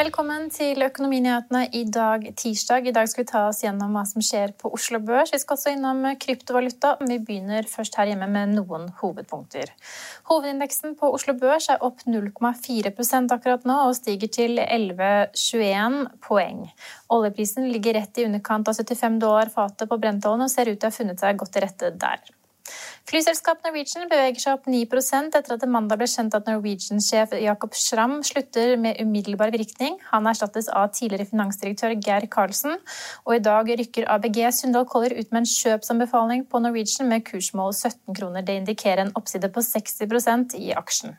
Velkommen til Økonominyhetene i dag, tirsdag. I dag skal vi ta oss gjennom hva som skjer på Oslo Børs. Vi skal også innom kryptovaluta, vi begynner først her hjemme med noen hovedpunkter. Hovedindeksen på Oslo Børs er opp 0,4% akkurat nå og stiger til 11,21 poeng. Oljeprisen ligger rett i underkant av 75 dollar fatet på Brentålen og ser ut til å ha funnet seg godt til rette der. Flyselskapet Norwegian beveger seg opp 9% etter at det mandag ble kjent at Norwegian-sjef Jakob Schram slutter med umiddelbar virkning. Han erstattes av tidligere finansdirektør Geir Karlsen, og i dag rykker ABG Sundal Collier ut med en kjøpsanbefaling på Norwegian med kursmål 17 kroner. Det indikerer en oppside på 60% i aksjen.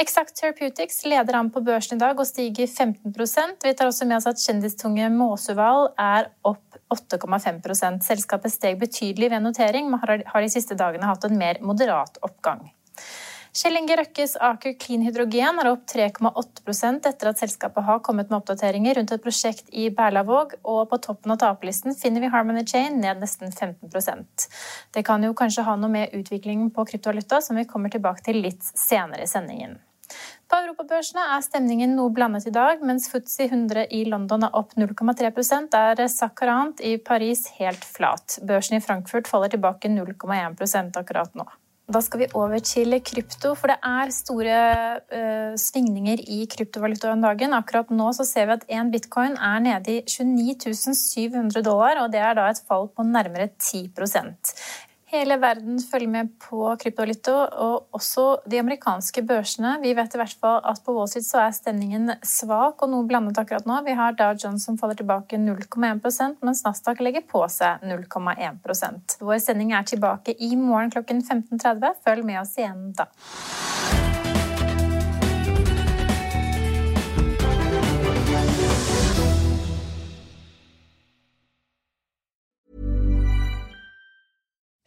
Exact Therapeutics leder an på børsen i dag og stiger 15% Vi tar også med oss at kjendistunge Måsøval er opp 8,5% Selskapet steg betydelig ved notering, men har de siste dagene hatt en mer moderat oppgang. Kjell Inge Røkkes Aker Clean Hydrogen er opp 3,8% etter at selskapet har kommet med oppdateringer rundt et prosjekt i Berlavåg, og på toppen av taperlisten finner vi Harmony Chain ned nesten 15% Det kan jo kanskje ha noe med utviklingen på kryptovaluta, som vi kommer tilbake til litt senere i sendingen. På europabørsene er stemningen noe blandet i dag. Mens FTSE 100 i London er opp 0,3% er Sakharant i Paris helt flat. Børsen i Frankfurt faller tilbake 0,1% akkurat nå. Da skal vi over til krypto, for det er store uh, svingninger i kryptovaluta om dagen. Akkurat nå så ser vi at én bitcoin er nede i 29 700 dollar, og det er da et fall på nærmere 10 Hele verden følger med på kryptovaluta, og også de amerikanske børsene. Vi vet i hvert fall at på Wall Street så er stemningen svak og noe blandet akkurat nå. Vi har Dow Jones som faller tilbake 0,1% mens Nasdaq legger på seg 0,1% Vår sending er tilbake i morgen klokken 15.30. Følg med oss igjen da.